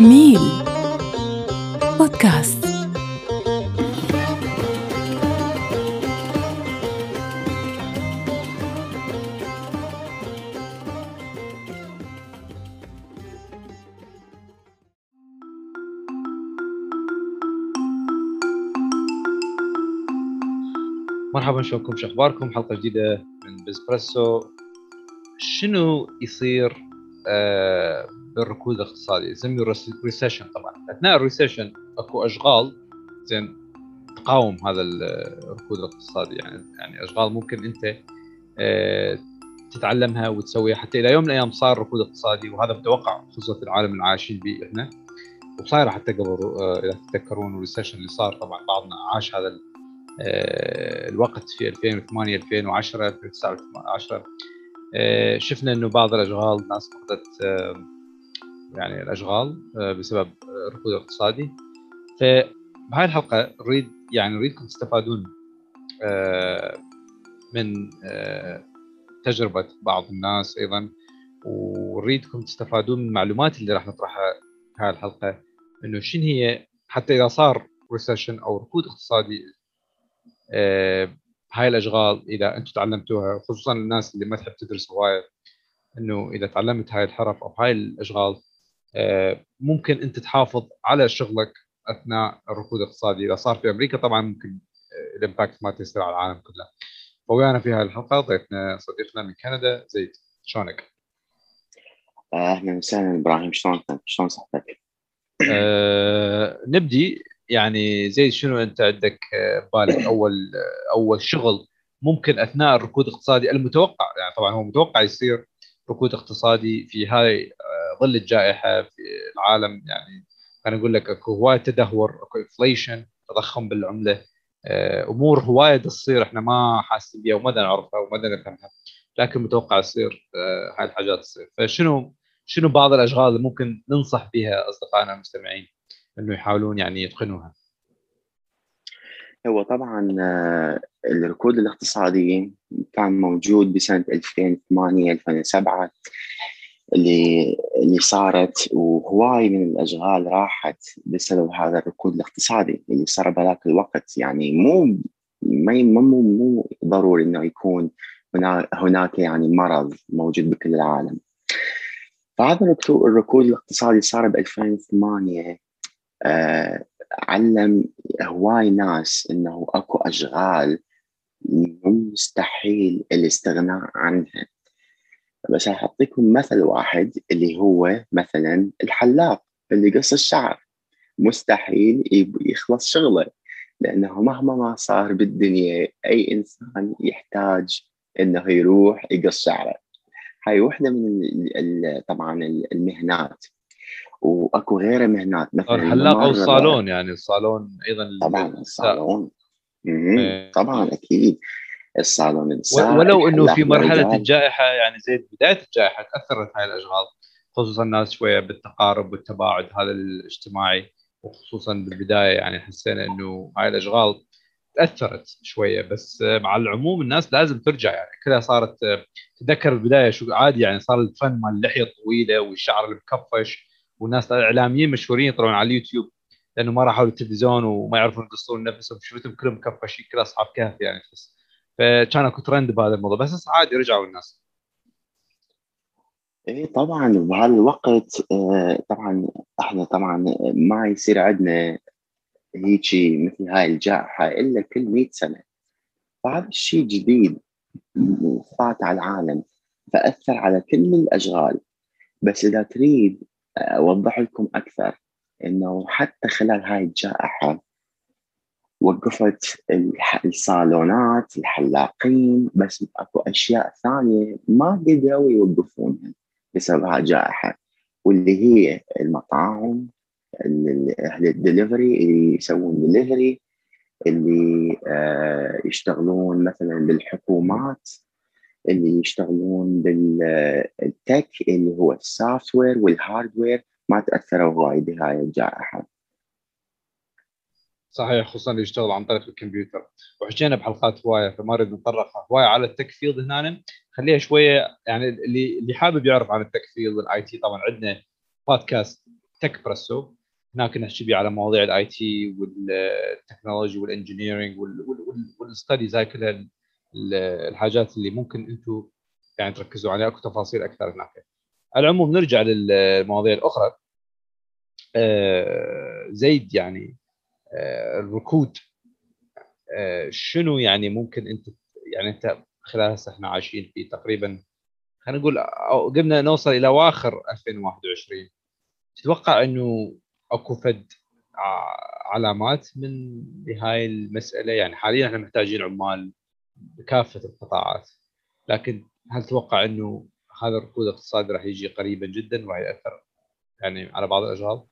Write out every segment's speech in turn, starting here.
ميل بودكاست. مرحبا شلونكم؟ شو أخباركم؟ حلقة جديدة من بزبريسو شنو يصير آه بالركود الاقتصادي يسميه recession طبعا. أثناء ال recession أكو أشغال زين تقاوم هذا الركود الاقتصادي. يعني يعني أشغال ممكن أنت آه تتعلمها وتسويها. حتى إلى يوم من الأيام صار ركود اقتصادي وهذا متوقع خصوصا في العالم اللي عايشين به إحنا. وصايره حتى قبل آه إذا تتذكرون ال recession اللي صار طبعا بعضنا عاش هذا آه، الوقت في 2008 2010 2009 2010 شفنا إنه بعض الأشغال الناس فقدت يعني الأشغال آه، بسبب الركود الاقتصادي. فبهاي الحلقة نريد يعني نريدكم تستفادون من تجربة بعض الناس أيضا ونريدكم تستفادون من المعلومات اللي راح نطرحها في هاي الحلقة إنه شنو هي حتى إذا صار ريسيشن أو ركود اقتصادي آه، هاي الأشغال إذا أنتم تعلمتوها خصوصا الناس اللي ما تحب تدرس هواية إنه إذا تعلمت هاي الحرف أو هاي الأشغال آه، ممكن انت تحافظ على شغلك اثناء الركود الاقتصادي اذا صار في أمريكا طبعا ممكن آه، الإمباكت ما يصير على العالم كله فويانا في هاي الحلقة ضيفنا صديقنا من كندا زيد شلونك؟ أهلا وسهلا إبراهيم شلونك؟ شلون صحتك؟ أه نبدي يعني زي شنو أنت عندك بالك أول أول شغل ممكن أثناء الركود الاقتصادي المتوقع يعني طبعا هو متوقع يصير ركود اقتصادي في هاي ظل الجائحة في العالم. يعني أنا أقول لك أكو هواية تدهور أكو inflation تضخم بالعملة. أمور هواية تصير إحنا ما حاسين بها وما نعرفها وما نفهمها لكن متوقع يصير هاي الحاجات تصير. فشنو شنو بعض الأشغال اللي ممكن ننصح بها أصدقائنا المستمعين إنه يحاولون يعني يتقنوها؟ هو طبعا الركود الاقتصادي كان موجود بسنة 2008 2007 اللي اللي صارت وهواي من الأشغال راحت بسبب هذا الركود الاقتصادي اللي صار بهذاك الوقت. يعني مو ما مو مو ضروري إنه يكون هناك يعني مرض موجود بكل العالم. فهذا الركود الاقتصادي صار ب 2008 آه علم هواي ناس إنه أكو أشغال مستحيل الاستغناء عنها. بس أعطيكم مثل واحد اللي هو مثلا الحلاق اللي قص الشعر. مستحيل يخلص شغله لأنه مهما ما صار بالدنيا أي إنسان يحتاج إنه يروح يقص شعره. هاي وحده من طبعا المهنات. وأكو غيره مهنات مثلا الحلاق أو الصالون يعني الصالون أيضا طبعا الصالون. طبعا أكيد. الصالون ولو إنه في مرحلة الجائحة يعني زي بداية الجائحة تأثرت هاي الأشغال خصوصا الناس شوية بالتقارب والتباعد هذا الاجتماعي وخصوصا بالبداية يعني حسينا إنه هاي الأشغال تأثرت شوية. بس مع العموم الناس لازم ترجع يعني كلها صارت تذكر البداية شو عادي يعني صار الفن مال اللحيه الطويله والشعر المكفش والناس الإعلاميين مشهورين يطلعون على اليوتيوب. لأنه ما راحوا للتلفزيون وما يعرفون يقصون نفسهم شفتهم كلهم مكفشين كل أصحاب كهف يعني تحس فكان أكو ترند بهذا الموضوع بس عادي رجعوا الناس. إيه طبعا بهذا الوقت طبعا إحنا طبعا ما يصير عندنا هيجي مثل هاي الجائحة إلا كل 100 سنة. فهذا الشيء جديد فات على العالم فأثر على كل الأشغال. بس إذا تريد أوضح لكم أكثر. إنه حتى خلال هاي الجائحة وقفت الصالونات الحلاقين بس أكو أشياء ثانية ما قدروا يوقفونها بسبب هاي الجائحة واللي هي المطاعم أهل الدليفري اللي يسوون دليفري اللي يشتغلون مثلا بالحكومات اللي يشتغلون بال tech اللي هو ال software وال hardware ما تاثروا هواي بهاي الجائحة. صحيح خصوصا اللي يشتغل عن طريق الكمبيوتر. وحكينا بحلقات هواية فما نريد نتطرق هواية على ال tech field هنا خليها شوية يعني اللي اللي حابب يعرف عن ال tech field وال IT طبعا عندنا بودكاست Techpresso. هناك نحكي بيه على مواضيع ال IT وال technology وال engineering وال studies هاي كلها الحاجات اللي ممكن أنتم يعني تركزوا عليها. أكو تفاصيل أكثر هناك. على العموم نرجع للمواضيع الأخرى. آه، زيد يعني آه، الركود آه، شنو يعني ممكن أنت يعني أنت خلال هسه إحنا عايشين فيه تقريبا خلينا نقول قمنا نوصل إلى أواخر 2021 تتوقع إنه أكو فد علامات من بهاي المسألة؟ يعني حاليا إحنا محتاجين عمال بكافة القطاعات لكن هل تتوقع إنه هذا الركود الاقتصادي راح يجي قريبا جدا وراح يأثر يعني على بعض الاشغال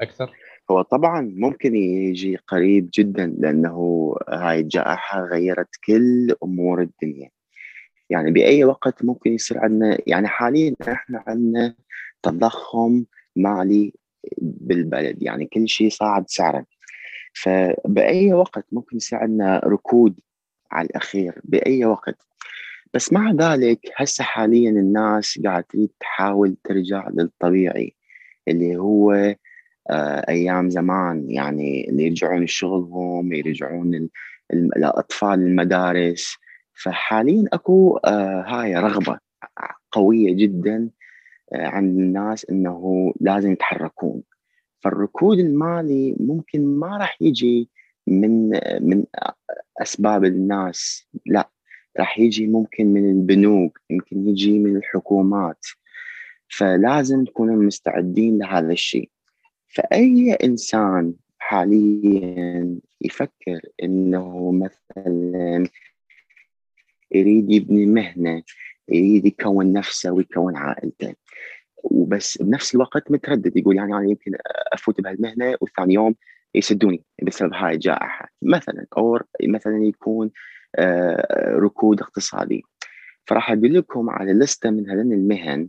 أكثر؟ هو طبعا ممكن يجي قريب جدا لأنه هاي الجائحة غيرت كل أمور الدنيا. يعني بأي وقت ممكن يصير عندنا يعني حاليا إحنا عندنا تضخم مالي بالبلد يعني كل شيء صاعد سعره فبأي وقت ممكن يصير عندنا ركود على الأخير بأي وقت. بس مع ذلك هسه حاليا الناس قاعدة تريد تحاول ترجع للطبيعي اللي هو آه، أيام زمان. يعني اللي يرجعون لشغلهم يرجعون الاطفال المدارس. فحاليا أكو آه، هاي رغبة قوية جدا آه، عند الناس إنه لازم يتحركون. فالركود المالي ممكن ما راح يجي من من أسباب الناس. لا. راح يجي ممكن من البنوك يمكن يجي من الحكومات. فلازم نكون مستعدين لهذا الشيء. فأي إنسان حاليا يفكر إنه مثلا يريد يبني مهنة يريد يكون نفسه ويكون عائلته وبس بنفس الوقت متردد يقول يعني أنا يمكن أفوت بهالمهنة وثاني يوم يسدوني بسبب هاي الجائحة مثلا. أو مثلا يكون ركود اقتصادي. فراح أقول لكم على لستة من هذين المهن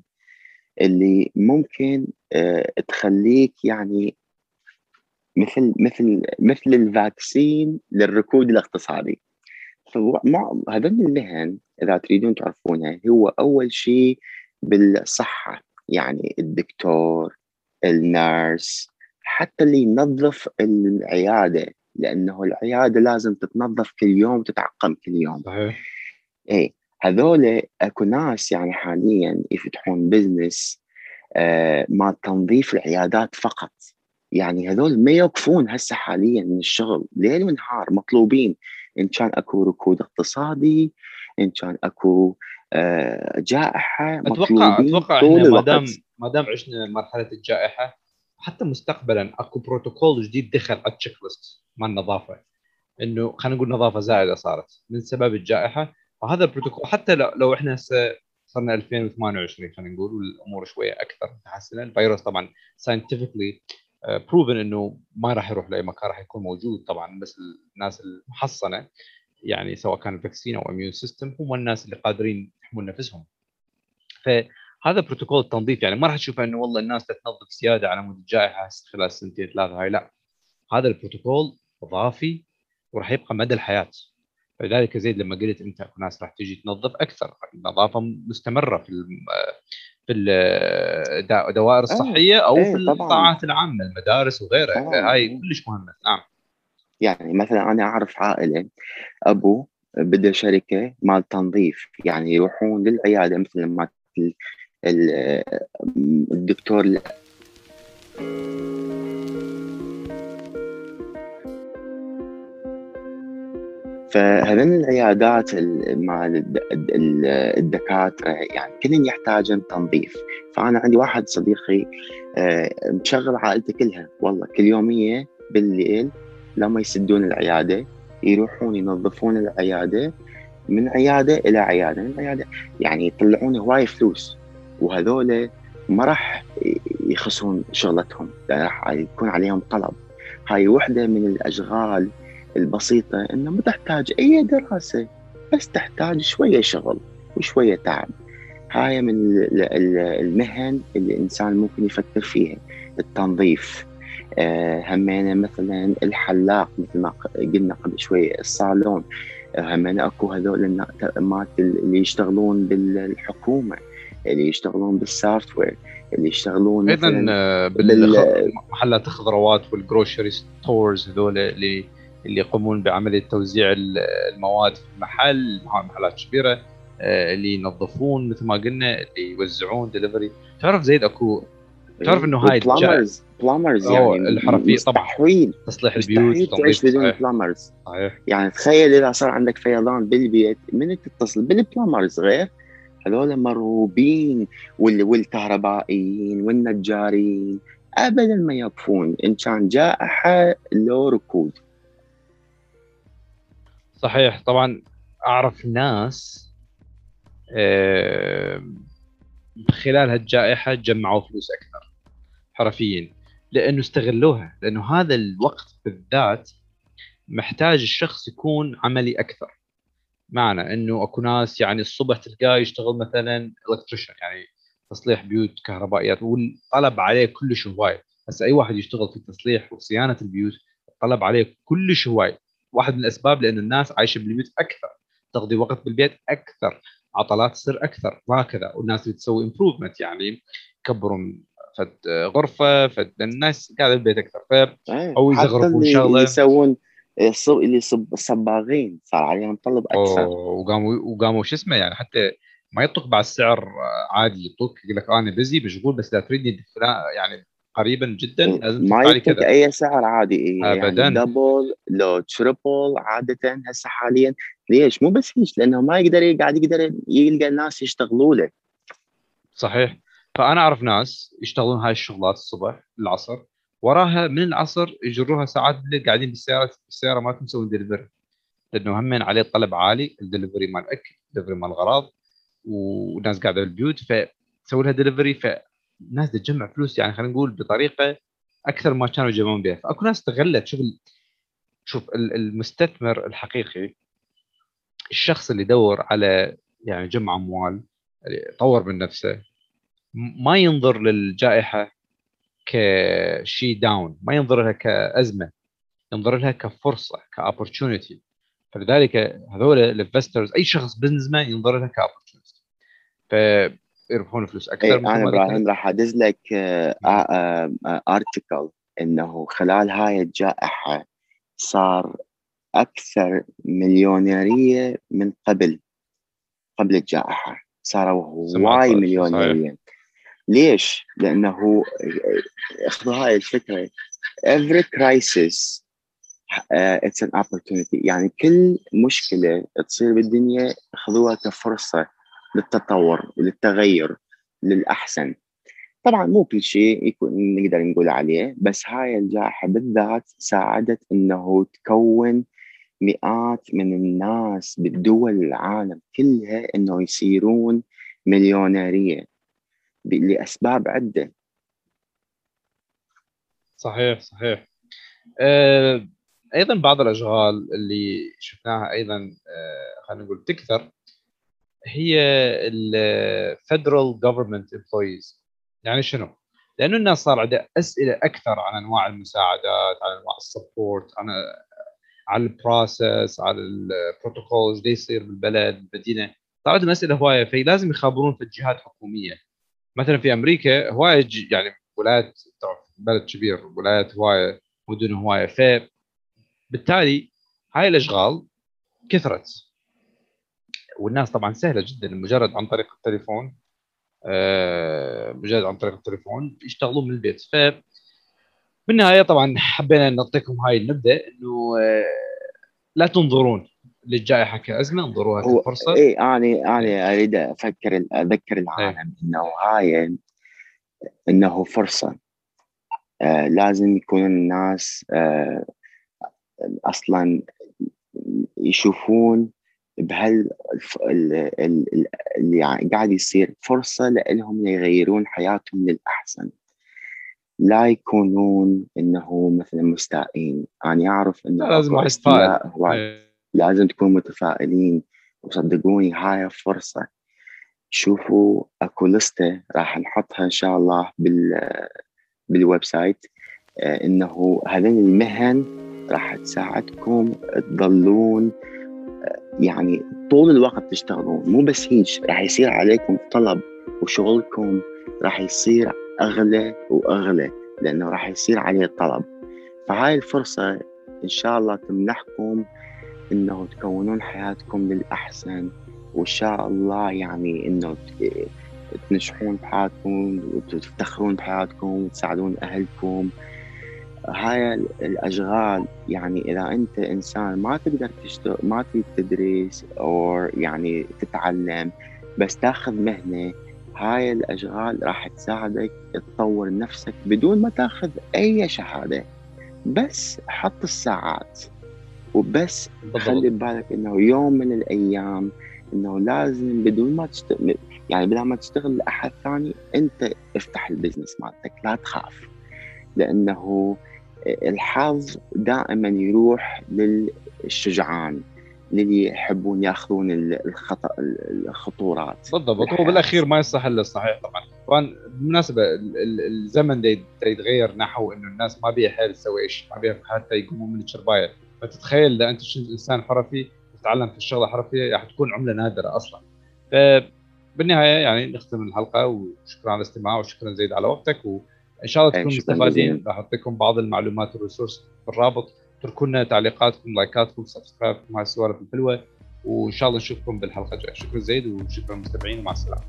اللي ممكن آه، تخليك يعني مثل مثل مثل ال vaccine للركود الاقتصادي. هذول المهن إذا تريدون تعرفونها هو أول شيء بالصحة. يعني الدكتور ال nurse حتى اللي ينظف العيادة. لأنه العيادة لازم تتنظف كل يوم تتعقم كل يوم. صحيح. اي هذول أكو ناس يعني حاليا يفتحون بزنس آه مال تنظيف العيادات فقط. يعني هذول ما يوقفون هسه حاليا من الشغل. ليل ونهار مطلوبين. إن كان أكو ركود اقتصادي إن كان أكو آه جائحة أتوقع أتوقع طول ما دام ما دام عشنا مرحلة الجائحة حتى مستقبلا أكو بروتوكول جديد دخل على ال checklist مال النظافة. إنه خلينا نقول نظافة زائده صارت من سبب الجائحة. وهذا البروتوكول حتى لو, إحنا هسه صرنا 2028 خلينا نقول والأمور شوية أكثر متحسنه الفيروس طبعا scientifically proven إنه ما راح يروح لأي مكان راح يكون موجود طبعا بس الناس المحصنة يعني سواء كان vaccine أو immune system هم الناس اللي قادرين يحمون نفسهم. فهذا بروتوكول التنظيف يعني ما راح تشوف إنه والله الناس تتنظف زيادة على مود الجائحة خلال سنتين ثلاثة هاي لا. هذا البروتوكول اضافي وراح يبقى مدى الحياة. فلذلك زيد لما قلت أنت أكو ناس راح تجي تنظف أكثر النظافه مستمرة في في الدوائر آه، الصحية أو إيه في القطاعات العامة المدارس وغيرها. هاي كلش مهمه نعم. يعني مثلا أنا أعرف عائلة أبو بدا شركة مال تنظيف يعني يروحون للعيادة مثل ما الدكتور فهذين العيادات مع الدكاترة يعني كلهم يحتاجون تنظيف؟ فأنا عندي واحد صديقي آه، مشغل عائلته كلها. والله كل يومية بالليل لما يسدون العيادة يروحون ينظفون العيادة من عيادة إلى عيادة من عيادة. يعني يطلعون هواي فلوس. وهذول ما راح يخسرون شغلتهم راح يكون عليهم طلب. هاي وحدة من الأشغال البسيطة إنه ما تحتاج أي دراسة بس تحتاج شوية شغل وشوية تعب. هاي من المهن اللي الإنسان ممكن يفكر فيها التنظيف. آه، همينة مثلا الحلاق مثل ما قلنا قبل شوية الصالون. همينة أكو هذول اللي يشتغلون بالحكومة. اللي يشتغلون بال software اللي يشتغلون أيضا آه، بال- بالمحلات الخضروات وال grocery stores هذول اللي اللي يقومون بعمليه توزيع ال- المواد في المحل محلات كبيرة آه، اللي ينظفون مثل ما قلنا اللي يوزعون دليفري تعرف زيد اكو تعرف إنه هاي بلامرز بلامرز يعني الحرفية طبعاً. مستحيل. تصليح البيوت تعيش بدون بلامرز صحيح. يعني تخيل إذا صار عندك فيضان بالبيت من تتصل بالبلامرز غير؟ هذول مرغوبين وال- والكهربائيين والنجارين. ابدا ما يقفون. إن كان جائحة لو ركود. صحيح. طبعا أعرف ناس آه، خلال هالجائحة جمعوا فلوس أكثر حرفيا لأنه استغلوها. لأنه هذا الوقت بالذات محتاج الشخص يكون عملي أكثر. معنى إنه أكو ناس يعني الصبح تلقاه يشتغل مثلا electrician يعني تصليح بيوت كهربائيات والطلب عليه كلش هواي هسه أي واحد يشتغل في تصليح وصيانة البيوت الطلب عليه كلش هواي واحد من الأسباب لأنه الناس عايشة بالبيوت أكثر تقضي وقت بالبيت أكثر عطلات تصير أكثر وهكذا والناس اللي تسوي امبروفمنت يعني يكبرون فد غرفة فد الناس قاعدة بالبيت أكثر ف. أو حتى يزغرفون. اللي يسوون اللي يصب الصباغين صار عليهم طلب أكثر. وقاموا وقاموا شو اسمه يعني حتى ما يطلق بعد سعر عادي يطلق يقول لك أنا بزي مشغول بس اذا تريدني يعني قريبا جدا لازم ما كذا. أي سعر عادي إيه أبداً. يعني double لو triple عادة هسه حاليا. ليش؟ مو بس هيك لأنه ما يقدر قاعد يقدر يلقى الناس يشتغلوا له. صحيح. فأنا أعرف ناس يشتغلون هاي الشغلات الصبح العصر. وراها من العصر يجروها ساعات بالليل قاعدين بالسيارة بالسياره مالتهم يسوون دليفري لأنه هم عليه طلب عالي الدليفري مال الاكل الدليفري مال الاغراض والناس قاعدة بالبيوت فتسوي لها دليفري فالناس تجمع فلوس يعني خلينا نقول بطريقة أكثر ما كانوا يجمعون بها. فأكو ناس استغلت شوف ال- المستثمر الحقيقي الشخص اللي يدور على يعني جمع أموال يطور من نفسه ما ينظر للجائحة كشيء down ما ينظر لها كأزمة ينظر لها كفرصة ك opportunity. فلذلك هذول ال investors أي شخص businessman ينظر لها ك opportunity. فيربحون فلوس أكثر مثل أنا إبراهيم. راح أدز لك ارتكل إنه خلال هاي الجائحة صار أكثر مليونيرية من قبل قبل الجائحة. صاروا هواي مليونيريين ليش؟ لأنه اخذوا هاي الفكرة. Every crisis uh, it's an opportunity. يعني كل مشكلة تصير بالدنيا خذوها كفرصة للتطور للتغير للأحسن. طبعا مو كل شيء يكون نقدر نقول عليه بس هاي الجائحة بالذات ساعدت إنه تكون مئات من الناس بالدول العالم كلها إنه يصيرون مليونيرية. لأسباب عدة. صحيح صحيح. آه، أيضا بعض الأشغال اللي شفناها أيضا آه، خلينا نقول تكثر هي ال federal government employees يعني شنو؟ لأنه الناس صار عندها أسئلة أكثر عن أنواع المساعدات عن أنواع ال support عن على ال process على البروتوكول إيش يصير بالبلد بالمدينة. صار عندهم اسئله هواية فلازم يخابرون في الجهات الحكومية. مثلا في أمريكا هواية يعني ولايات بلد كبير ولايات هواية مدن هواية فبالتالي هاي الأشغال كثرت. والناس طبعا سهلة جدا مجرد عن طريق التليفون آه، مجرد عن طريق التليفون يشتغلون من البيت. ف بالنهاية طبعا حبينا نعطيكم هاي النبذة إنه آه، لا تنظرون. للجائحة كأزمة انظروها كفرصة. اي أنا أنا أريد أفكر أذكر العالم إنه هاي إنه فرصة. آه لازم يكون الناس آه أصلا يشوفون بهال اللي يعني قاعد يصير فرصة لهم يغيرون حياتهم للأحسن. لا يكونون إنه مثلا مستائين. أنا أعرف إنه لا، لازم. هواي. لازم تكونوا متفائلين وصدقوني هاي فرصة. شوفوا أكو لستة راح نحطها إن شاء الله بال بال website آه، إنه هذين المهن راح تساعدكم تضلون آه، يعني طول الوقت تشتغلون. مو بس هيك راح يصير عليكم طلب وشغلكم راح يصير أغلى وأغلى لأنه راح يصير عليه طلب. فهاي الفرصة إن شاء الله تمنحكم إنه تكونون حياتكم للاحسن وإن شاء الله يعني إنه تنجحون بحياتكم وتفتخرون بحياتكم وتساعدون أهلكم. هاي الأشغال يعني إذا أنت إنسان ما تقدر تشتغل ما تريد تدرس أو يعني تتعلم بس تاخذ مهنة هاي الأشغال راح تساعدك تطور نفسك بدون ما تاخذ أي شهادة. بس حط الساعات. وبس خلي ببالك إنه يوم من الأيام إنه لازم بدون ما تشتغل يعني بدل ما تشتغل لأحد ثاني أنت افتح البزنس مالتك لا تخاف. لأنه الحظ دائما يروح للشجعان للي يحبون يأخذون الخطا الخطورات. بالضبط. هو بالأخير ما يصح إلا الصحيح طبعا. طبعا بالمناسبة الزمن يتغير نحو إنه الناس ما بيها حيل تسوي شيء ما بيها حتى يقوموا من الشرباية. فتتخيل إذا أنت إنسان حرفي تتعلم في الشغلة حرفيه راح تكون عملة نادرة أصلا. بالنهاية يعني نختم الحلقة وشكرا على الاستماع وشكرا زيد على وقتك وإن شاء الله تكونوا مستفادين. راح أعطيكم بعض المعلومات وال resources بالرابط. اتركوا لنا تعليقاتكم لايكاتكم subscribe كم على السوالف الحلوة. وإن شاء الله نشوفكم بالحلقة الجاية. شكرا زيد وشكرا مستمعين ومع السلامة.